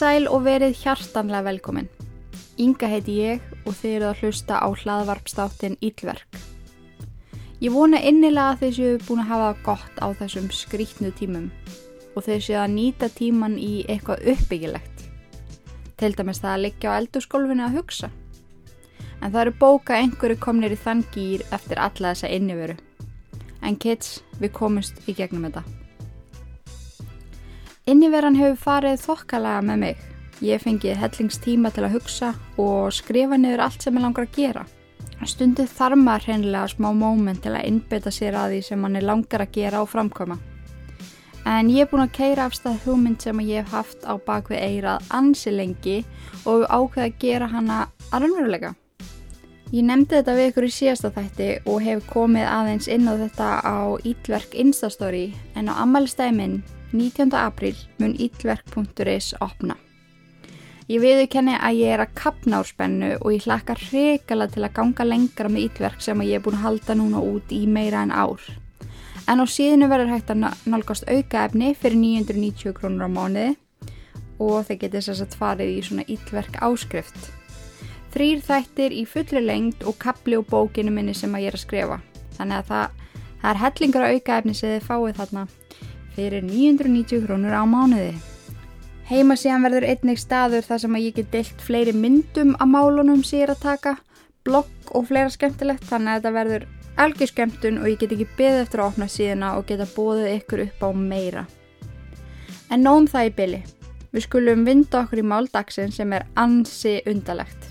sæl og verið hjartanlega velkomin. Inga heiti ég og þið eruð að hlusta á hlaðvarpstáttin Ílverk. Ég vona innilega að þið séu búin að hafa gott á þessum skrítnu tímum og þið séu að nýta tíman í eitthvað uppbyggilegt. Til dæmis það að liggja á eldurskólfinu að hugsa. En það eru bóka einhverju komnir í þann gýr eftir alla þessa inniveru. En kids, við komumst í gegnum þetta. Inniveran hefur farið þokkalega með mig. Ég fengið hellingstíma til að hugsa og skrifa niður allt sem ég langar að gera. Stundið þarf maður hreinlega smá móment til að innbytta sér að því sem mann er langar að gera og framkoma. En ég er búin að keira afstæð hugmynd sem ég hef haft á bakvið eirað ansi lengi og ákveða að gera hana að raunveruleika. Ég nefndi þetta við ykkur í síðasta þætti og hef komið aðeins inn á þetta á Ílverk Instastory en á ammælstæði minn 19. apríl mun ítverk.is opna. Ég viðurkenni að ég er að kapna á spennu og ég hlakka hrikala til að ganga lengra með ítverk sem ég er búin að halda núna út í meira en ár. En á síðinu verður hægt að nálgast aukaefni fyrir 990 krónur á mánuði og þeir getur þess að farið í svona ítverk áskrift. Þrýr þættir í fullri lengd og kapli og bókinu minni sem að ég er að skrifa. Þannig að það, það er hellingar aukaefni sem þið fáið þarna fyrir 990 krónur á mánuði. Heima síðan verður einnig staður þar sem að ég get deilt fleiri myndum af málunum sem ég er að taka, blogg og fleira skemmtilegt þannig að þetta verður algjör skemmtun og ég get ekki beðið eftir að opna síðuna og geta bóðið ykkur upp á meira. En nóum það í byli. Við skulum vinda okkur í máldagsinn sem er ansi undalegt.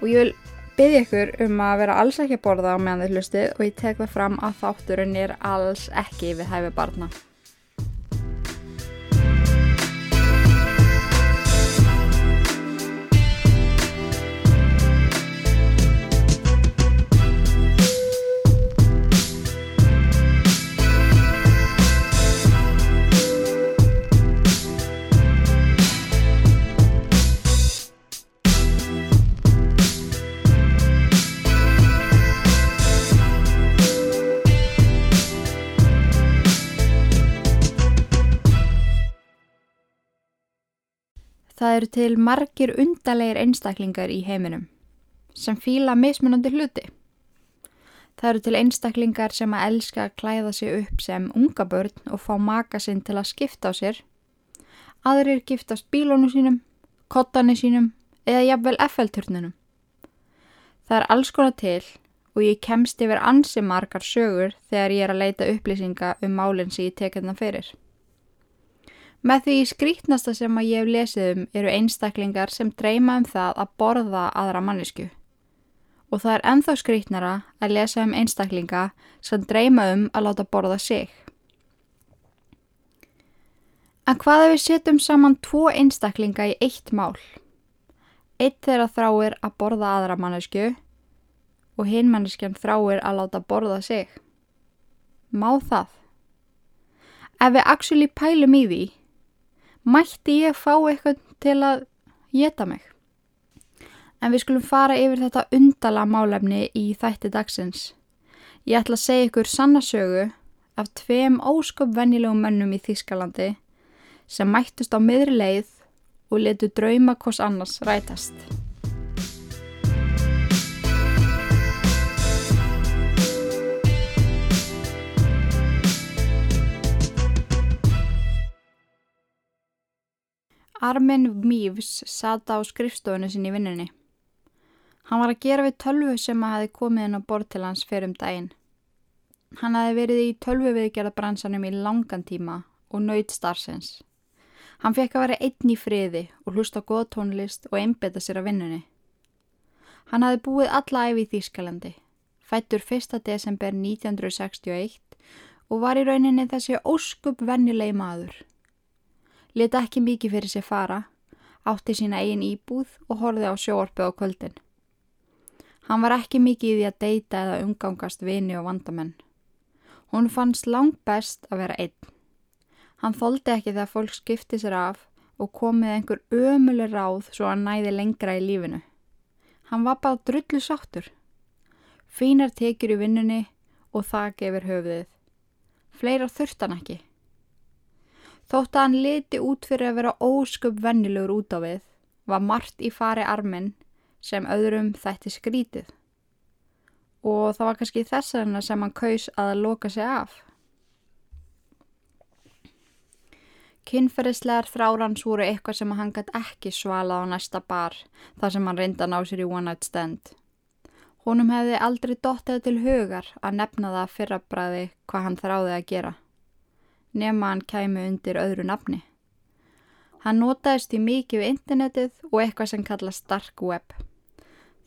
Og ég vil byggja ykkur um að vera alls ekki að borða á meðan þið hlustið og ég tek það fram að þátturinn er alls ekki við hæfi barna. Það eru til margir undalegir einstaklingar í heiminum sem fíla mismunandi hluti. Það eru til einstaklingar sem að elska að klæða sig upp sem unga börn og fá maka sinn til að skipta á sér. Aðrir giftast bílónu sínum, kottani sínum eða jafnvel FL-turnunum. Það er alls konar til og ég kemst yfir ansi margar sögur þegar ég er að leita upplýsinga um málinn sem ég tekja þann fyrir. Með því skrítnasta sem að ég hef lesið um eru einstaklingar sem dreyma um það að borða aðra mannesku. Og það er enþá skrítnara að lesa um einstaklinga sem dreyma um að láta borða sig. En hvað ef við setjum saman tvo einstaklinga í eitt mál? Eitt þeirra þráir að borða aðra mannesku og hinn manneskjan þráir að láta borða sig. Má það? Ef við actually pælum í því mætti ég fá eitthvað til að geta mig. En við skulum fara yfir þetta undala málefni í þætti dagsins. Ég ætla að segja ykkur sannasögu af tveim ósköp vennilegum mönnum í Þískalandi sem mættust á miðri leið og letu drauma hvors annars rætast. Armin Mývs sata á skrifstofunni sinni í vinnunni. Hann var að gera við tölvu sem að hafi komið inn á bort til hans fyrir um daginn. Hann hafi verið í tölvu viðgerðabransanum í langan tíma og nöyt starfsins. Hann fekk að vera einn í friði og hlusta góð tónlist og einbeta sér á vinnunni. Hann hafi búið alla æfi í Þýskalandi, fættur 1. desember 1961 og var í rauninni þessi óskup vennilegi maður. Leta ekki mikið fyrir sér fara, átti sína eigin íbúð og horfið á sjóorpu á kvöldin. Hann var ekki mikið í því að deyta eða umgangast vini og vandamenn. Hún fannst langt best að vera einn. Hann þóldi ekki þegar fólk skipti sér af og komið einhver ömuleg ráð svo að næði lengra í lífinu. Hann var bara drullu sáttur. Fínar tekjur í vinnunni og það gefur höfuðið. Fleira þurftan ekki. Þótt að hann liti út fyrir að vera ósköp vennilegur út á við, var margt í fari arminn sem öðrum þætti skrítið. Og það var kannski þess vegna sem hann kaus að loka sig af. Kinnferðislegar þrárans voru eitthvað sem hann gæti ekki svalað á næsta bar þar sem hann reynda að ná sér í one night stand. Honum hefði aldrei dottið til hugar að nefna það fyrrabræði hvað hann þráði að gera. Nefna hann kæmi undir öðru nafni. Hann notaðist í mikið við internetið og eitthvað sem kallast dark web.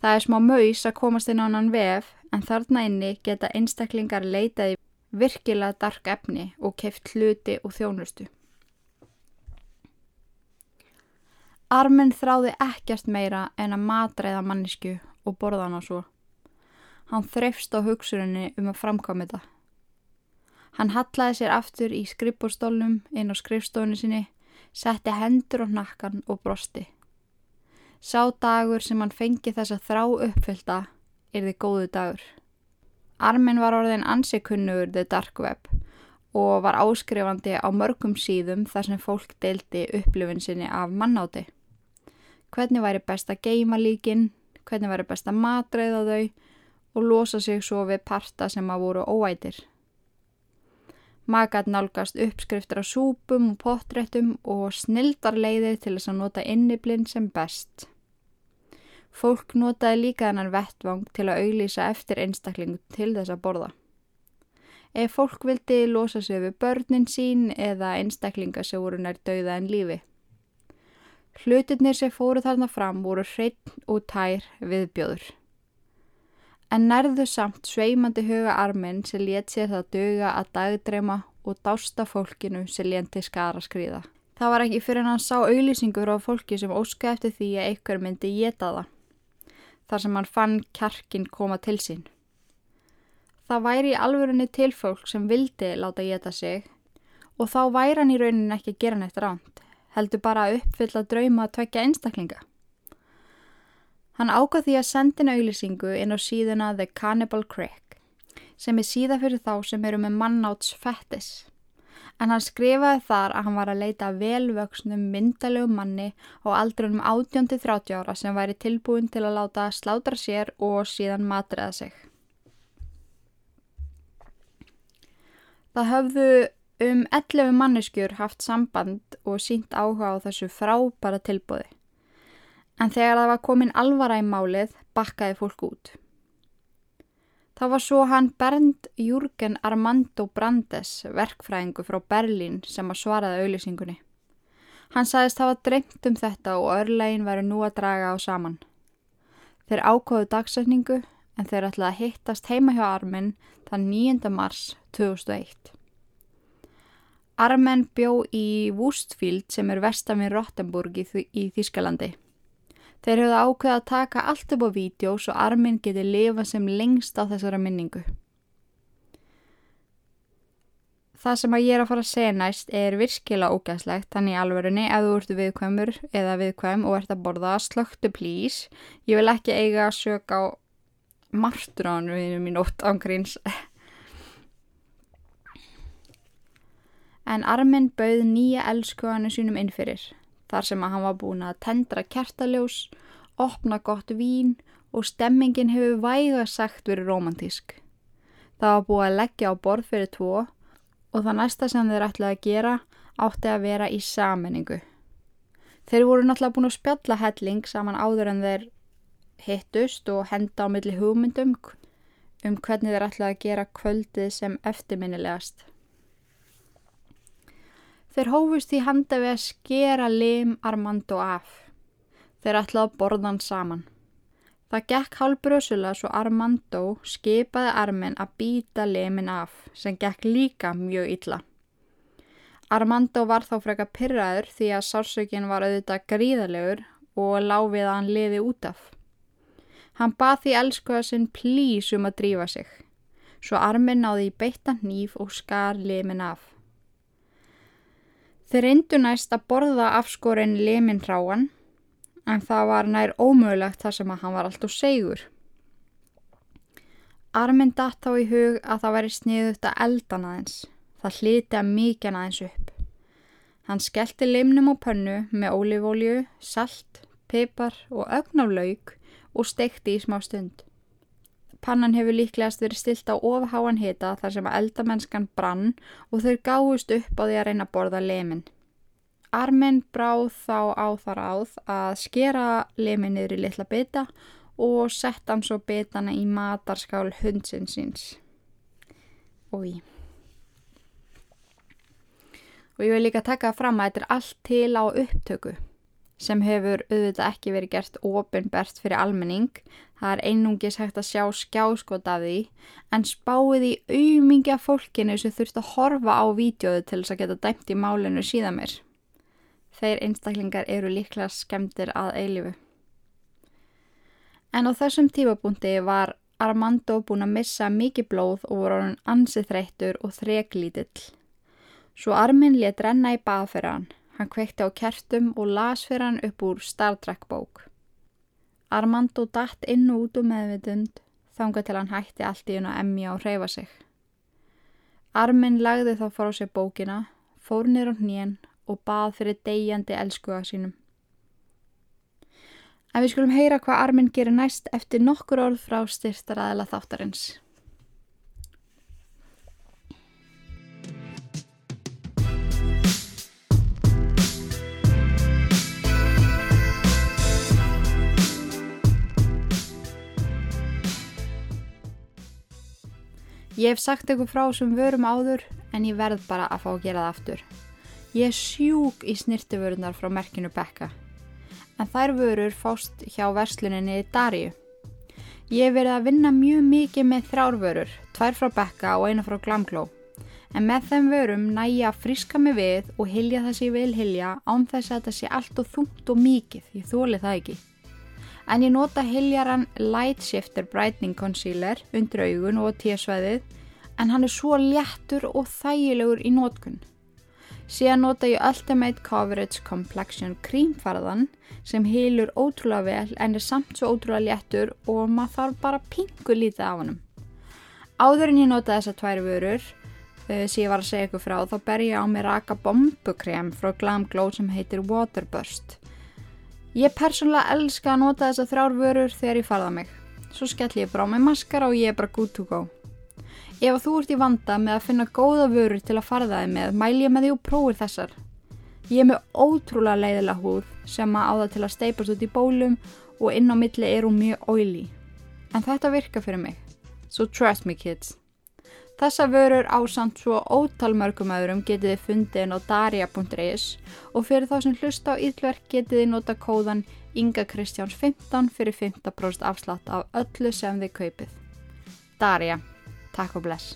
Það er smá maus að komast inn á hann vef en þarna inni geta einstaklingar leitaði virkilega dark efni og keift hluti og þjónustu. Armin þráði ekkert meira en að matreiða mannisku og borða hann á svo. Hann þreifst á hugsurinni um að framkvæmja þetta. Hann hallaði sér aftur í skrippbórstólnum inn á skrifstofunni sinni, setti hendur á nakkan og brosti. Sá dagur sem hann fengi þess að þrá uppfylta er þið góðu dagur. Armin var orðin ansikunnugur The Dark Web og var áskrifandi á mörgum síðum þar sem fólk deildi upplifin sinni af mannáti hvernig væri best að geima líkin, hvernig væri best að matreiða þau og losa sig svo við parta sem að voru óætir. Magat nálgast uppskriftir af súpum og potréttum og snildar leiðir til þess að nota inniblinn sem best. Fólk notaði líka þennan vettvang til að auglýsa eftir einstaklingu til þess að borða. Ef fólk vildi losa sig við börnin sín eða einstaklinga sem voru nær dauða en lífi. Hlutirnir sem fóru þarna fram voru hreitt og tær viðbjóður. En nærðu samt sveimandi huga arminn sem let sér það döga að dagdreima og dásta fólkinu sem lendi skara skriða. Það var ekki fyrir hann sá auðlýsingur á fólki sem óska eftir því að einhver myndi geta það. Þar sem hann fann kjarkin koma til sín. Það væri í alvörunni til fólk sem vildi láta geta sig og þá væri hann í rauninni ekki að gera neitt ránt heldur bara að uppfylla drauma að tvekja einstaklinga. Hann ákvað því að sendina auðlýsingu inn á síðuna The Cannibal Crick sem er síða fyrir þá sem eru með mannáts fettis. En hann skrifaði þar að hann var að leita velvöksnum myndalegu manni á aldrunum 18-30 ára sem væri tilbúin til að láta slátra sér og síðan matriða sig. Það höfðu um 11 manneskjur haft samband og sínt áhuga á þessu frábæra tilbúði. En þegar það var komin alvara í málið, bakkaði fólk út. Það var svo hann Bernd Jürgen Armando Brandes, verkfræðingu frá Berlín, sem að svaraði auðlýsingunni. Hann sagðist hafa dreymt um þetta og örlegin veru nú að draga á saman. Þeir ákóðu dagsefningu en þeir ætlaði að hittast heima hjá Armin þann 9. mars 2001. Armen bjó í Wustfield sem er vestafinn Rottenburg í, í Þískalandi. Þeir höfðu ákveða að taka allt upp á vídeo svo Armin geti lifa sem lengst á þessara minningu. Það sem að ég er að fara að segja næst er virkilega ógæðslegt, þannig alverðinni ef þú ert viðkvæmur eða viðkvæm og ert að borða, slöktu please. Ég vil ekki eiga að söka á martránu í nótt ángríns. en Armin bauð nýja elskuðanu sínum innfyrir, þar sem að hann var búin að tendra kertaljós, opna gott vín og stemmingin hefur væga sagt verið romantísk. Það var búið að leggja á borð fyrir tvo og það næsta sem þeir ætlaði að gera átti að vera í sammenningu. Þeir voru náttúrulega búin að spjalla helling saman áður en þeir hittust og henda á milli hugmyndum um hvernig þeir ætlaði að gera kvöldið sem eftirminnilegast. Þeir hófust í handa við að skera lim Armando af. Þeir ætlaði að borða hann saman. Það gekk hálf brösulega svo Armando skipaði armin að býta limin af sem gekk líka mjög illa. Armando var þá freka pyrraður því að sársökin var auðvitað gríðalegur og láfið að hann liði út af. Hann bað því elskuða sinn plís um að drífa sig. Svo armin náði í beittan nýf og skar limin af. Þeir reyndu næst að borða afskorinn limin hráan en það var nær ómögulegt þar sem að hann var alltaf segur. Armin datt þá í hug að það væri sniðut að eldan aðeins. Það hliti að mikjan aðeins upp. Hann skellti limnum á pönnu með ólífólju, salt, pipar og ögnaflaug og stekti í smá stund. Pannan hefur líklegast verið stilt á ofháan hita þar sem að eldamennskan brann og þau gáðust upp á því að reyna að borða lemin. Armin bráð þá á þar áð að skera lemin niður í litla bita og sett hann svo bitana í matarskál hundsins síns. Úi. Og ég vil líka taka fram að þetta er allt til á upptöku sem hefur auðvitað ekki verið gert ofinbert fyrir almenning. Það er einungis hægt að sjá skjáskot af því en spáið í auðmingja fólkinu sem þurft að horfa á vídjóðu til þess að geta dæmt í málinu síðan mér. Þeir einstaklingar eru líklega skemmtir að eilifu. En á þessum tífabúndi var Armando búin að missa mikið blóð og voru hann ansið þreyttur og þreglítill. Svo Armin let renna í baðferðan. Hann kveikti á kertum og las fyrir hann upp úr Star Trek bók. Armando datt inn og út um meðvitund, þanga til hann hætti allt í hún að emja og hreyfa sig. Armin lagði þá fór á sér bókina, fór nýr á hnén og bað fyrir degjandi elskuða sínum. En við skulum heyra hvað Armin gerir næst eftir nokkur orð frá styrstaraðila þáttarins. Ég hef sagt eitthvað frá sem vörum áður en ég verð bara að fá að gera það aftur. Ég er sjúk í snirtiförunar frá merkinu Becca en þær vörur fást hjá versluninni Darju. Ég hef verið að vinna mjög mikið með þrjárvörur, tvær frá Becca og eina frá Glamglow. En með þeim vörum næja að friska mig við og hilja það sem ég vil hilja án þess að þetta sé allt og þungt og mikið, ég þóli það ekki. En ég nota hiljaran Light Shifter Brightening Concealer undir augun og tíasvæðið en hann er svo léttur og þægilegur í nótkunn. Síðan nota ég Ultimate Coverage Complexion krímfarðan sem heilur ótrúlega vel en er samt svo ótrúlega léttur og maður þarf bara pingu lítið af hann. Áður en ég nota þessa tværi vörur uh, sem ég var að segja ykkur frá þá ber ég á mig raka bombukrem frá Glam Glow sem heitir Waterburst. Ég persónulega elska að nota þessa þrjár vörur þegar ég farða mig. Svo skell ég bara á mig maskara og ég er bara good to go. Ef þú ert í vanda með að finna góða vörur til að farða þig með, mæl ég með því og prófir þessar. Ég er með ótrúlega leiðilega húð sem að á það til að steipast út í bólum og inn á milli er hún mjög oily. En þetta virka fyrir mig. So trust me kids. Þessa vörur ásamt svo ótal mörgum öðrum getið þið fundið inn á daria.is og fyrir þá sem hlusta á ítlverk getið þið nota kóðan Inga Kristjáns 15 fyrir 15% afslátt af öllu sem þið kaupið. Daria. Takk og bless.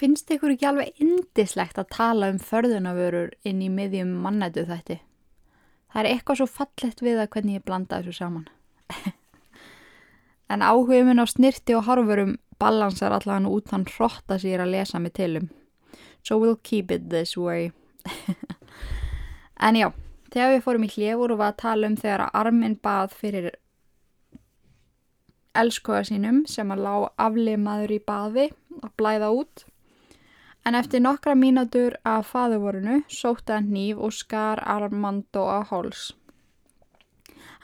Finnst ykkur ekki alveg indislegt að tala um förðunavörur inn í miðjum mannætu þætti? Það er eitthvað svo fallett við að hvernig ég blanda þessu saman. en áhugum minn á snirti og harfurum balansar allavega út hann hrotta sér að lesa mig til um. So we'll keep it this way. en já. Þegar við fórum í hljöfur og var að tala um þegar að arminn bað fyrir elskoða sínum sem að lá aflimaður í baði að blæða út. En eftir nokkra mínatur af faðuvorinu sótti hann nýf og skar Armando á háls.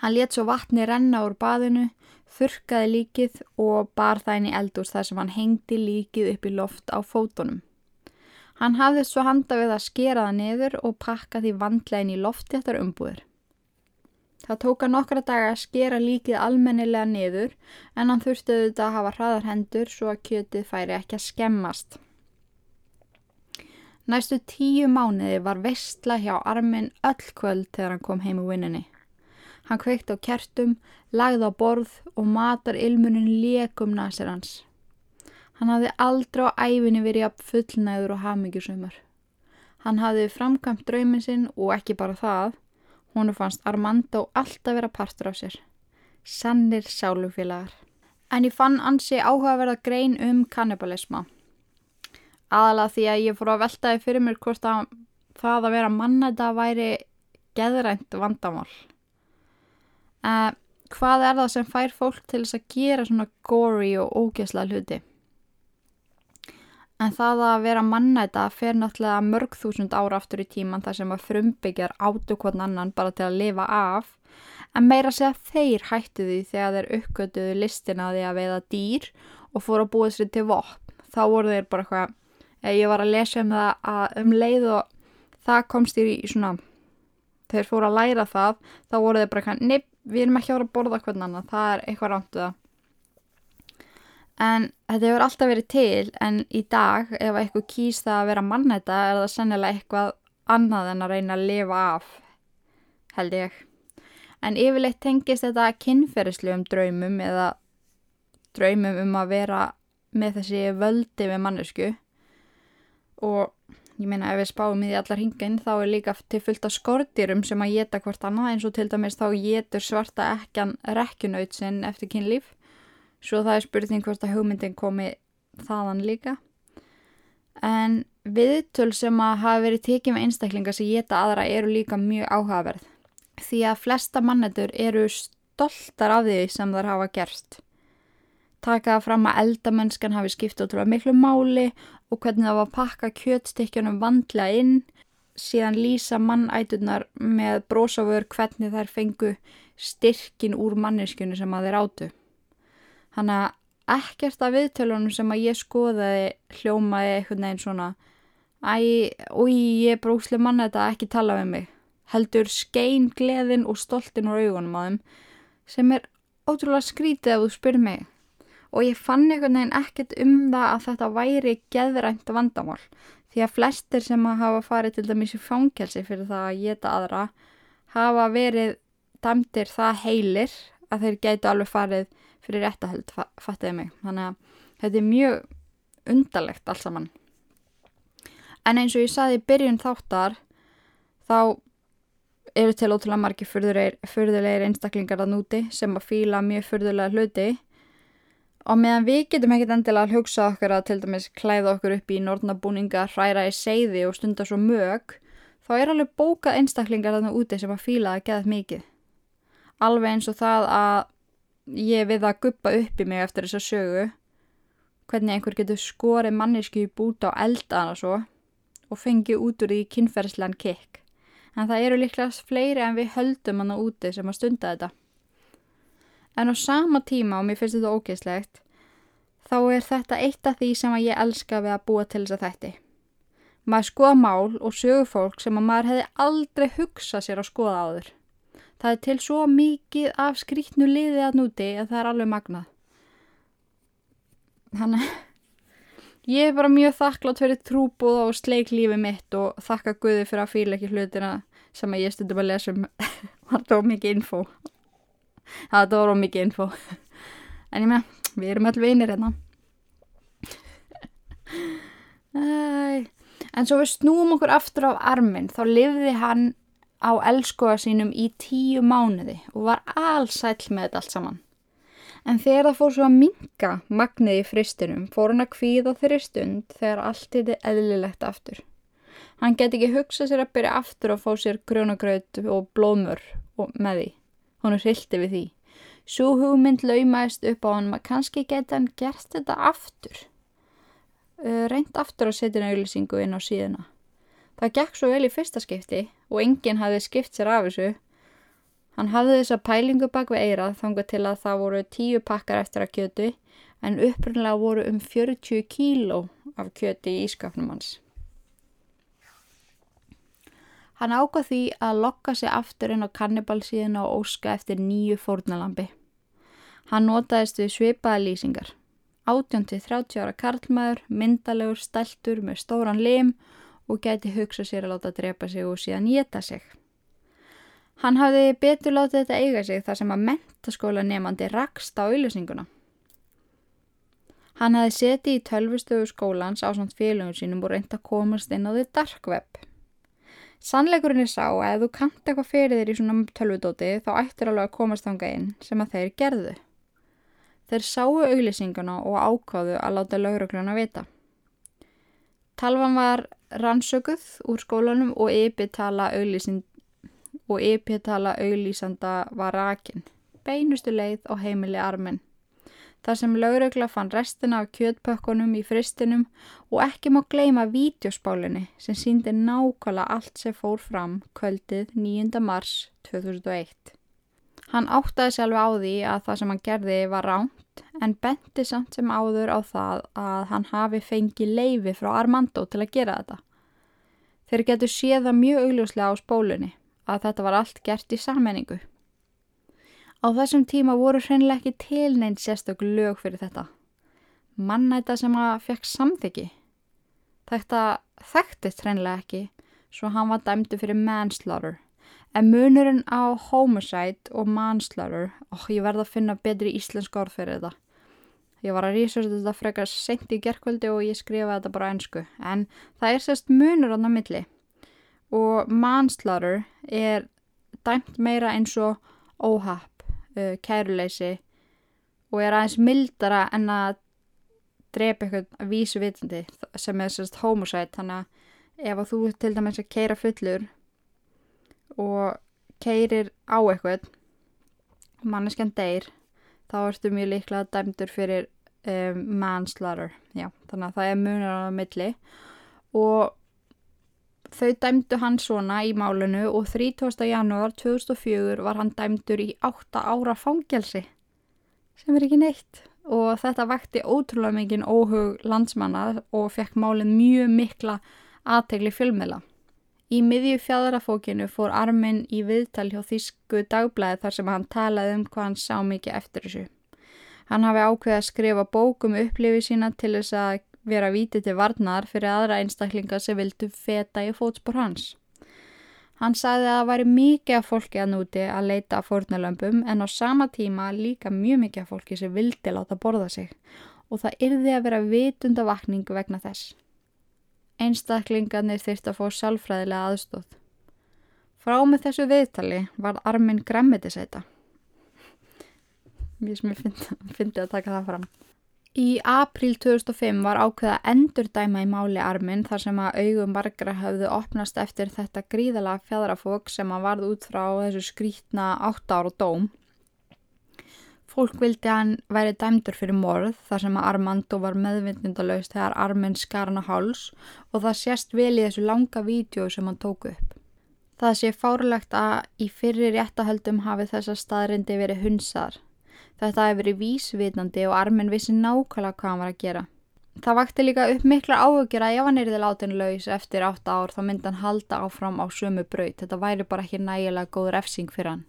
Hann let svo vatni renna úr baðinu, þurkaði líkið og bar það inn í eldús þar sem hann hengdi líkið upp í loft á fótunum. Hann hafði svo handa við að skera það niður og pakka því vandlegin í loftjættar umbúður. Það tóka nokkra daga að skera líkið almennilega niður en hann þurfti auðvitað að hafa hraðar hendur svo að kjötið færi ekki að skemmast. Næstu tíu mánuði var vestla hjá armin öll kvöld þegar hann kom heim úr vinninni. Hann kveikt á kertum, lagði á borð og matar ilmunin lékum nasir hans. Hann hafði aldrei á æfinni verið að fullnæður og hafmyggjusumar. Hann hafði framkvæmt draumin sinn og ekki bara það, húnu fannst Armando alltaf vera partur af sér. Sannir sálufélagar. En ég fann ansi áhugaverða grein um kannibalisma. Aðalega því að ég fór að veltaði fyrir mér hvort að það að vera manna þetta væri geðrænt vandamál. Uh, hvað er það sem fær fólk til þess að gera svona gory og ógeðsla hluti? En það að vera mannæta fer náttúrulega mörg þúsund ára aftur í tíman þar sem að frumbyggjar átu hvern annan bara til að lifa af en meira segja þeir hættu því þegar þeir uppgötuðu listina því að veiða dýr og fóru að búa sér til vopn. Þá voru þeir bara eitthvað, ég var að lesa um það að um leið og það komst í svona, þeir fóru að læra það, þá voru þeir bara eitthvað, nepp, við erum ekki ára að borða hvern annan, það er eitthvað rántu það. En þetta hefur alltaf verið til en í dag ef eitthvað kýst það að vera mannæta er það sennilega eitthvað annað en að reyna að lifa af, held ég. En yfirleitt tengist þetta kynferðislegum draumum eða draumum um að vera með þessi völdi við mannesku og ég meina ef við spáum í því allar hingin þá er líka til fullt af skortýrum sem að geta hvort annað eins og til dæmis þá getur svarta ekkan rekkunaut sinn eftir kynlíf Svo það er spurning hvort að hugmyndin komi þaðan líka. En viðtöl sem að hafa verið tekið með einstaklingar sem geta aðra eru líka mjög áhugaverð. Því að flesta mannetur eru stoltar af því sem þar hafa gerst. Takaða fram að eldamennskan hafi skipt ótrúlega miklu máli og hvernig það var að pakka kjötstykkjunum vandlega inn. Síðan lýsa mannætunar með brósafur hvernig þær fengu styrkin úr manneskjunu sem að þeir átu. Þannig að ekkert af viðtölunum sem að ég skoðaði hljómaði eitthvað neginn svona Æ, úi, ég brókslega manna þetta ekki tala við mig. Heldur skein, gleðin og stoltin úr augunum á þeim sem er ótrúlega skrítið ef þú spyrir mig. Og ég fann eitthvað neginn ekkert um það að þetta væri geðrænt vandamál. Því að flestir sem að hafa farið til dæmis í fánkelsi fyrir það að geta aðra hafa verið dæmtir það heilir að þeir gætu alveg farið fyrir réttahöld, fattiði mig. Þannig að þetta er mjög undarlegt alls saman. En eins og ég saði í byrjun þáttar, þá eru til ótrúlega margi fyrðulegir einstaklingar að núti sem að fíla mjög fyrðulega hluti og meðan við getum ekkert endilega að hugsa okkur að til dæmis klæða okkur upp í nortnabúninga, hræra í seiði og stunda svo mög, þá er alveg bókað einstaklingar að núti sem að fíla að geða mikið. Alveg eins og það að ég við að guppa upp í mig eftir þessa sögu hvernig einhver getur skorið mannisku í búta á eldan og svo og fengið út úr því kynferðslan kikk en það eru líklega fleiri en við höldum hann á úti sem að stunda þetta en á sama tíma og mér finnst þetta ógeðslegt þá er þetta eitt af því sem ég elska við að búa til þess að þætti maður skoða mál og sögu fólk sem að maður hefði aldrei hugsað sér að skoða áður Það er til svo mikið af skrítnu liðið að núti að það er alveg magnað. Þannig ég er bara mjög þakklátt fyrir trúbúð og sleik lífið mitt og þakka Guði fyrir að fýla ekki hlutina sem að ég stundum að lesa um. það var mikið info. Það var mikið info. En ég meina, við erum allir vinir hérna. En svo við snúum okkur aftur á arminn, þá lifði hann á elskoða sínum í tíu mánuði og var allsæll með þetta allt saman. En þegar það fór svo að minka magnið í fristinum fór hann að kvíða þeirri stund þegar allt er eðlilegt aftur. Hann geti ekki hugsað sér að byrja aftur og fá sér grönagraut og blómur og með því. Hún hrilti við því. Svo hugmynd laumaðist upp á hann að kannski geti hann gert þetta aftur. Reynd aftur að setja nöglisingu inn á síðuna. Það gekk svo vel í fyrsta skipti og enginn hafði skipt sér af þessu. Hann hafði þessa pælingu bak við eirað þangað til að það voru tíu pakkar eftir að kjötu en upprunlega voru um 40 kíló af kjöti í ískapnum hans. Hann ákvað því að lokka sig aftur inn á kannibalsíðin og óska eftir nýju fórnalambi. Hann notaðist við svipaða lýsingar. 18-30 ára karlmaður, myndalegur, stæltur með stóran lim og gæti hugsa sér að láta drepa sig og síðan geta sig. Hann hafði betur látið þetta eiga sig þar sem að mentaskóla nefandi rakst á auðlýsinguna. Hann hafði setið í tölvustöfu skólans á samt félagum sínum og reynd að komast inn á því dark web. Sannleikurinn er sá að ef þú kanta eitthvað fyrir þér í svona tölvudóti þá ættir alveg að komast þanga inn sem að þeir gerðu. Þeir sáu auðlýsinguna og ákváðu að láta laurugluna vita. Talvan var rannsökuð úr skólanum og e-pitala auðlýsanda var rakin. beinustu leið á heimili arminn. Þar sem laurugla fann restina af kjötpökkunum í fristinum og ekki má gleima vídeospálinni sem síndi nákvæmlega allt sem fór fram kvöldið 9. mars 2001. Hann áttaði sjálf á því að það sem hann gerði var ránt en benti samt sem áður á það að hann hafi fengið leifi frá Armando til að gera þetta. Þeir getur séða mjög augljóslega á spólunni að þetta var allt gert í sammenningu. Á þessum tíma voru hreinlega ekki tilneint sérstök lög fyrir þetta. Mannæta sem að fekk samþyggi. Þetta þekktist hreinlega ekki, svo hann var dæmdu fyrir manslaughter. En munurinn á homicide og manslaughter, og ég verða að finna betri íslensk orð fyrir þetta. Ég var að researcha þetta frekar sent í gerkvöldi og ég skrifa þetta bara einsku. En það er sérst munur á það milli. Og manslaughter er dæmt meira eins og óhapp uh, kæruleysi og er aðeins mildara en að drepa eitthvað vísu vitandi sem er sérst homosite þannig að ef að þú til dæmis að keira fullur og keirir á eitthvað manneskjan deyr þá ertu mjög líklega dæmdur fyrir um, manslaughter. Þannig að það er munur á milli. Og Þau dæmdu hann svona í málinu og 30. janúar 2004 var hann dæmdur í 8 ára fangelsi sem er ekki neitt og þetta vakti ótrúlega mikinn óhug landsmanna og fekk málinn mjög mikla aðtegli fjölmela. Í miðju fjæðarafókinu fór Armin í viðtal hjá Þísku dagblæði þar sem hann talaði um hvað hann sá mikið eftir þessu. Hann hafi ákveðið að skrifa bókum upplifi sína til þess að vera vítið til varnar fyrir aðra einstaklinga sem vildu feta í fótspór hans. Hann sagði að það væri mikið af fólki að núti að leita að fórnalömpum en á sama tíma líka mjög mikið af fólki sem vildi láta borða sig og það yrði að vera vitundavakning vegna þess. Einstaklingarnir þyrst að fá sálfræðilega aðstóð. Frá með þessu viðtali var arminn græmitisæta. Mér sem ég fyndi að taka það fram. Í april 2005 var ákveða endurdæma í máli arminn þar sem að augum margra hafðu opnast eftir þetta gríðala fjadrafók sem að varð út frá þessu skrítna 8 ára dóm. Fólk vildi hann væri dæmdur fyrir morð þar sem að Armando var meðvindindalöst þegar arminn skar hann á háls og það sést vel í þessu langa vídeo sem hann tóku upp. Það sé fárlegt að í fyrri réttahöldum hafi þessa staðrindi verið hunsar Þetta hefði verið vísvitandi og arminn vissi nákvæmlega hvað hann var að gera. Það vakti líka upp mikla áhugjur að ef hann erði látin laus eftir 8 ár þá myndi hann halda áfram á sömu braut. Þetta væri bara ekki nægilega góð refsing fyrir hann.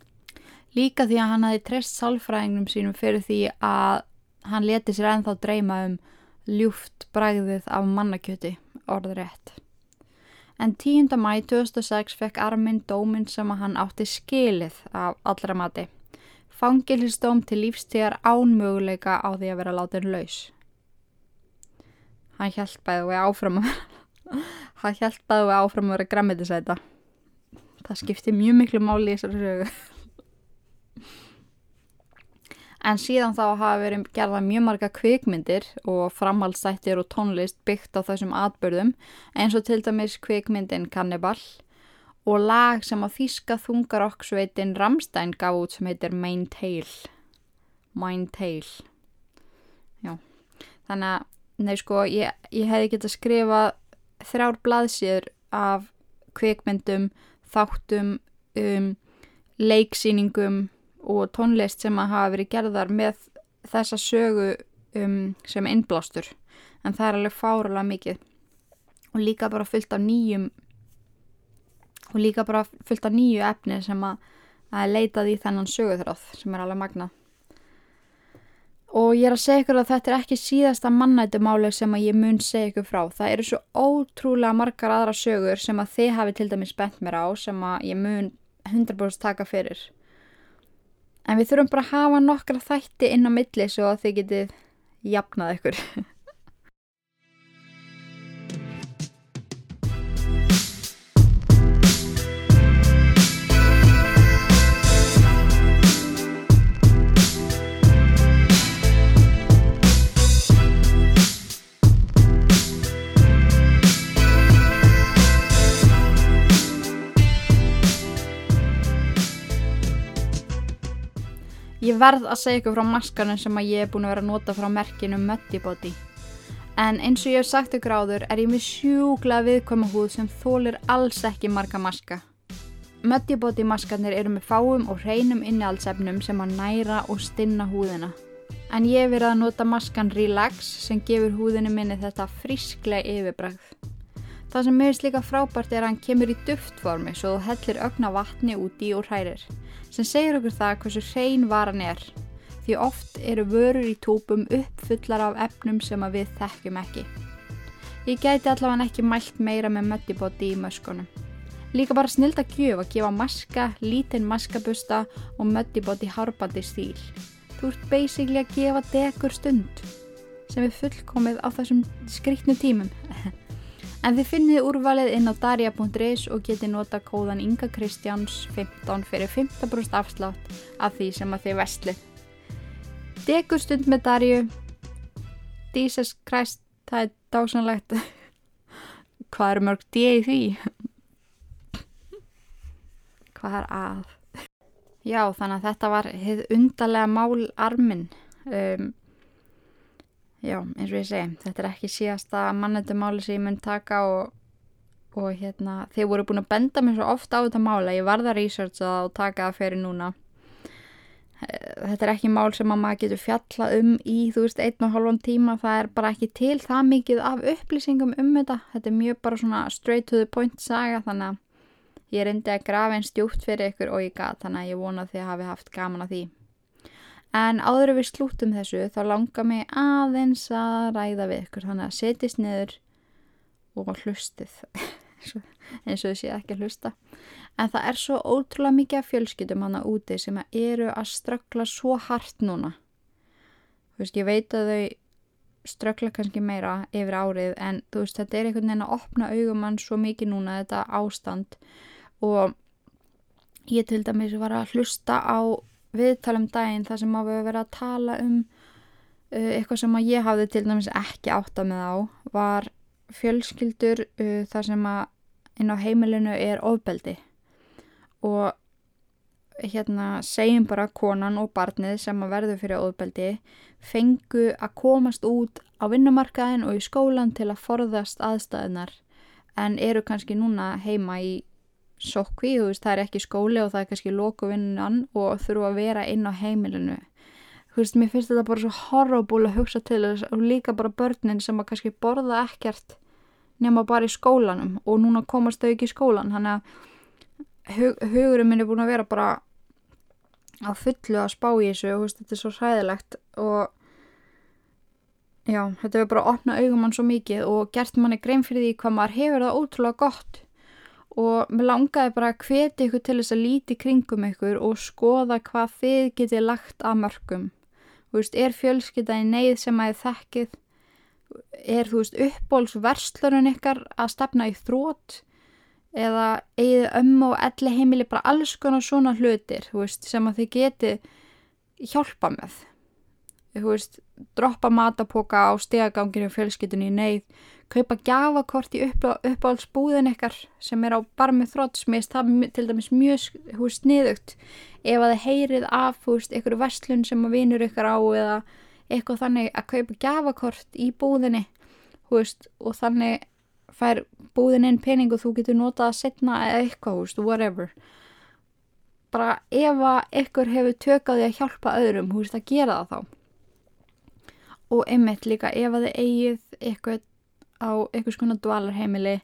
Líka því að hann hafi treyst sálfræðingum sínum fyrir því að hann leti sér ennþá dreyma um ljúft bræðið af mannakjöti, orður rétt. En 10. mæ 2006 fekk Armin dóminn sem að hann átti skilið af allra mati fangilistóm til lífstíðar ánmöguleika á því að vera látin laus. Hann hjálpaði og áfram að hann hjálpaði og áfram að vera grammetisæta. Það skipti mjög miklu máli í þessari sögu. En síðan þá hafa verið gerða mjög marga kvikmyndir og framhaldsættir og tónlist byggt á þessum atbyrðum eins og til dæmis kvikmyndin Cannibal og lag sem á þýska þungarokksveitin Ramstein gaf út sem heitir Main Tail Main Tail já. Þannig að, nei sko, ég, ég hefði gett að skrifa þrjár blaðsýður af kvikmyndum, þáttum um, leiksýningum og tónlist sem að hafa verið gerðar með þessa sögu um, sem innblástur. En það er alveg fáralega mikið. Og líka bara fyllt af nýjum og líka bara fullt af nýju efni sem að, að leitað í þennan söguþráð sem er alveg magna og ég er að segja ykkur að þetta er ekki síðasta mannættumáli sem að ég mun segja ykkur frá. Það eru svo ótrúlega margar aðra sögur sem að þið hafi til dæmis bent mér á sem að ég mun 100% taka fyrir. En við þurfum bara að hafa nokkra þætti inn á milli svo að þið getið jafnað ykkur Ég verð að segja ykkur frá maskanum sem að ég er búin að vera að nota frá merkinu Muttibody. En eins og ég hef sagt ykkur áður er ég með sjúgla viðkvæma húð sem þólir alls ekki marga maska. Muttibody maskarnir eru með fáum og hreinum innihaldsefnum sem að næra og stinna húðina. En ég hef verið að nota maskan Relax sem gefur húðinu minni þetta frísklega yfirbræð. Það sem meðist líka frábært er að hann kemur í duftformi svo þú hellir ögna vatni úti og hrærir sem segir okkur það hversu hrein varan er því oft eru vörur í tópum uppfullar af efnum sem við þekkjum ekki. Ég gæti allavega ekki mælt meira með möttibóti í möskunum. Líka bara snild að gjöf að gefa maska, lítinn maskabusta og möttibóti hárbandi stíl. Þú ert basically að gefa degur stund sem er fullkomið á þessum skriktnu tímum. En þið finnið úrvalið inn á darja.is og getið nota kóðan Inga Kristjáns 15 fyrir 15% afslátt af því sem að þið vestlið. Degur stund með Darju. Jesus Christ, það er dásanlegt. Hvað eru mörg D í því? Hvað er að? Já, þannig að þetta var hið undarlega mál armin. Um, já, eins og ég segi, þetta er ekki síðasta mannendumáli sem ég mun taka og, og hérna, þeir voru búin að benda mér svo ofta á þetta mála, ég varða að researcha og taka það fyrir núna. Eh, þetta er ekki mál sem að maður getur fjalla um í, þú veist, einn og halvan tíma, það er bara ekki til það mikið af upplýsingum um þetta, þetta er mjög bara svona straight to the point saga, þannig að ég reyndi að grafa einn stjúpt fyrir ykkur og ég gat, þannig að ég vona að þið hafi haft gaman að því. En áður við slúttum þessu þá langar mig aðeins að ræða við ykkur þannig að setjast niður og hlustið eins og þið séð ekki að hlusta. En það er svo ótrúlega mikið af fjölskyldum hana úti sem eru að ströggla svo hart núna. Þú veist, ég veit að þau ströggla kannski meira yfir árið en þú veist, þetta er einhvern veginn að opna augumann svo mikið núna þetta ástand og ég til dæmis var að hlusta á viðtala um daginn þar sem að við verðum að tala um uh, eitthvað sem að ég hafði til dæmis ekki átta með á var fjölskyldur uh, þar sem að inn á heimilinu er ofbeldi. Og hérna segjum bara konan og barnið sem að verður fyrir ofbeldi fengu að komast út á vinnumarkaðin og í skólan til að forðast aðstæðunar en eru kannski núna heima í sokvi, þú veist, það er ekki skóli og það er kannski lókuvinnan og þurfa að vera inn á heimilinu. Þú veist, mér finnst þetta bara svo horrible að hugsa til þess og líka bara börnin sem að kannski borða ekkert nema bara í skólanum og núna komast þau ekki í skólan þannig að hug, hugurinn minn er búin að vera bara á fullu að spá í þessu og veist, þetta er svo hræðilegt og já, þetta er bara að opna augumann svo mikið og gert manni grein fyrir því hvað maður hefur það ótrúlega gott og mér langaði bara að hveti ykkur til þess að líti kringum ykkur og skoða hvað þið getið lagt að mörgum. Þú veist, er fjölskylda í neyð sem að þið þekkið? Er, þú veist, uppbólsverslunum ykkar að stefna í þrótt? Eða eigið ömmu og elli heimili bara alls konar svona hlutir, þú veist, sem að þið getið hjálpa með. Þú veist, droppa matapoka á stegaganginu fjölskyldunni í neyð kaupa gafakort í uppáhaldsbúðin ykkar sem er á barmið þróttsmist það er til dæmis mjög húst sniðugt ef að þið heyrið af húst ykkur vestlun sem að vinur ykkar á eða eitthvað þannig að kaupa gafakort í búðinni húst og þannig fær búðin inn pening og þú getur notað að setna eða eitthvað húst, whatever. Bara ef að ykkur hefur tökaði að hjálpa öðrum húst að gera það þá. Og einmitt líka ef að þið eigið eitthvað á einhvers konar dvalarheimili,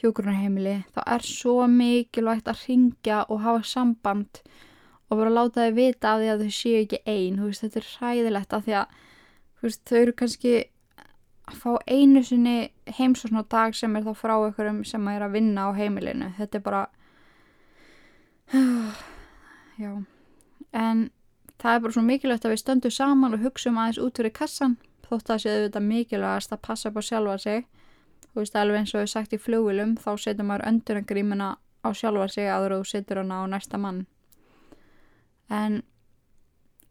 hjókurunarheimili, þá er svo mikilvægt að ringja og hafa samband og bara láta þau vita af því að þau séu ekki einn, veist, þetta er hræðilegt af því að veist, þau eru kannski að fá einu sinni heimsókn á dag sem er þá frá einhverjum sem er að vinna á heimilinu, þetta er bara, já, en það er bara svo mikilvægt að við stöndum saman og hugsaum aðeins út fyrir kassan þótt að séu þetta mikilvægast að passa upp á sjálfa sig. Þú veist alveg eins og við sagt í flugvilum þá setur maður öndurangrímina á sjálfa sig aður og þú setur hana á næsta mann. En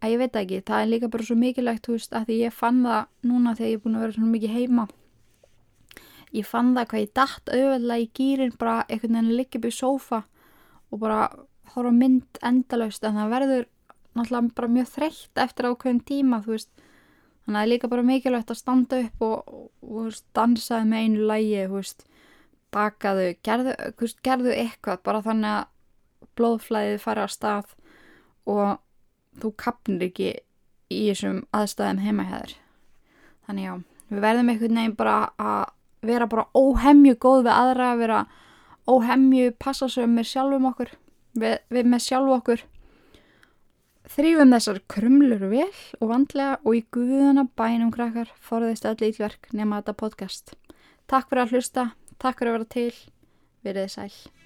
að ég veit ekki, það er líka bara svo mikilvægt þú veist að því ég fann það núna þegar ég er búin að vera svona mikið heima. Ég fann það hvað ég dætt auðvitað í gýrin bara einhvern veginn að liggja upp í sófa og bara horfa mynd endalaust en það verður náttúrulega bara mjög þreytt eftir ákveðin tíma þú veist þannig að það er líka bara mikilvægt að standa upp og, og, dansaði með einu lægi veist, bakaðu gerðu, veist, gerðu eitthvað bara þannig að blóðflæðið fara að stað og þú kapnir ekki í þessum aðstæðum heimahæður þannig já, við verðum einhvern veginn bara að vera bara óhemju góð við aðra, vera óhemju passa sem með sjálfum okkur við, við með sjálfu okkur Þrýfum þessar krumlur vel og vandlega og í guðuna bænum krakkar forðist öll ítlverk nema þetta podcast. Takk fyrir að hlusta, takk fyrir að vera til, verið sæl.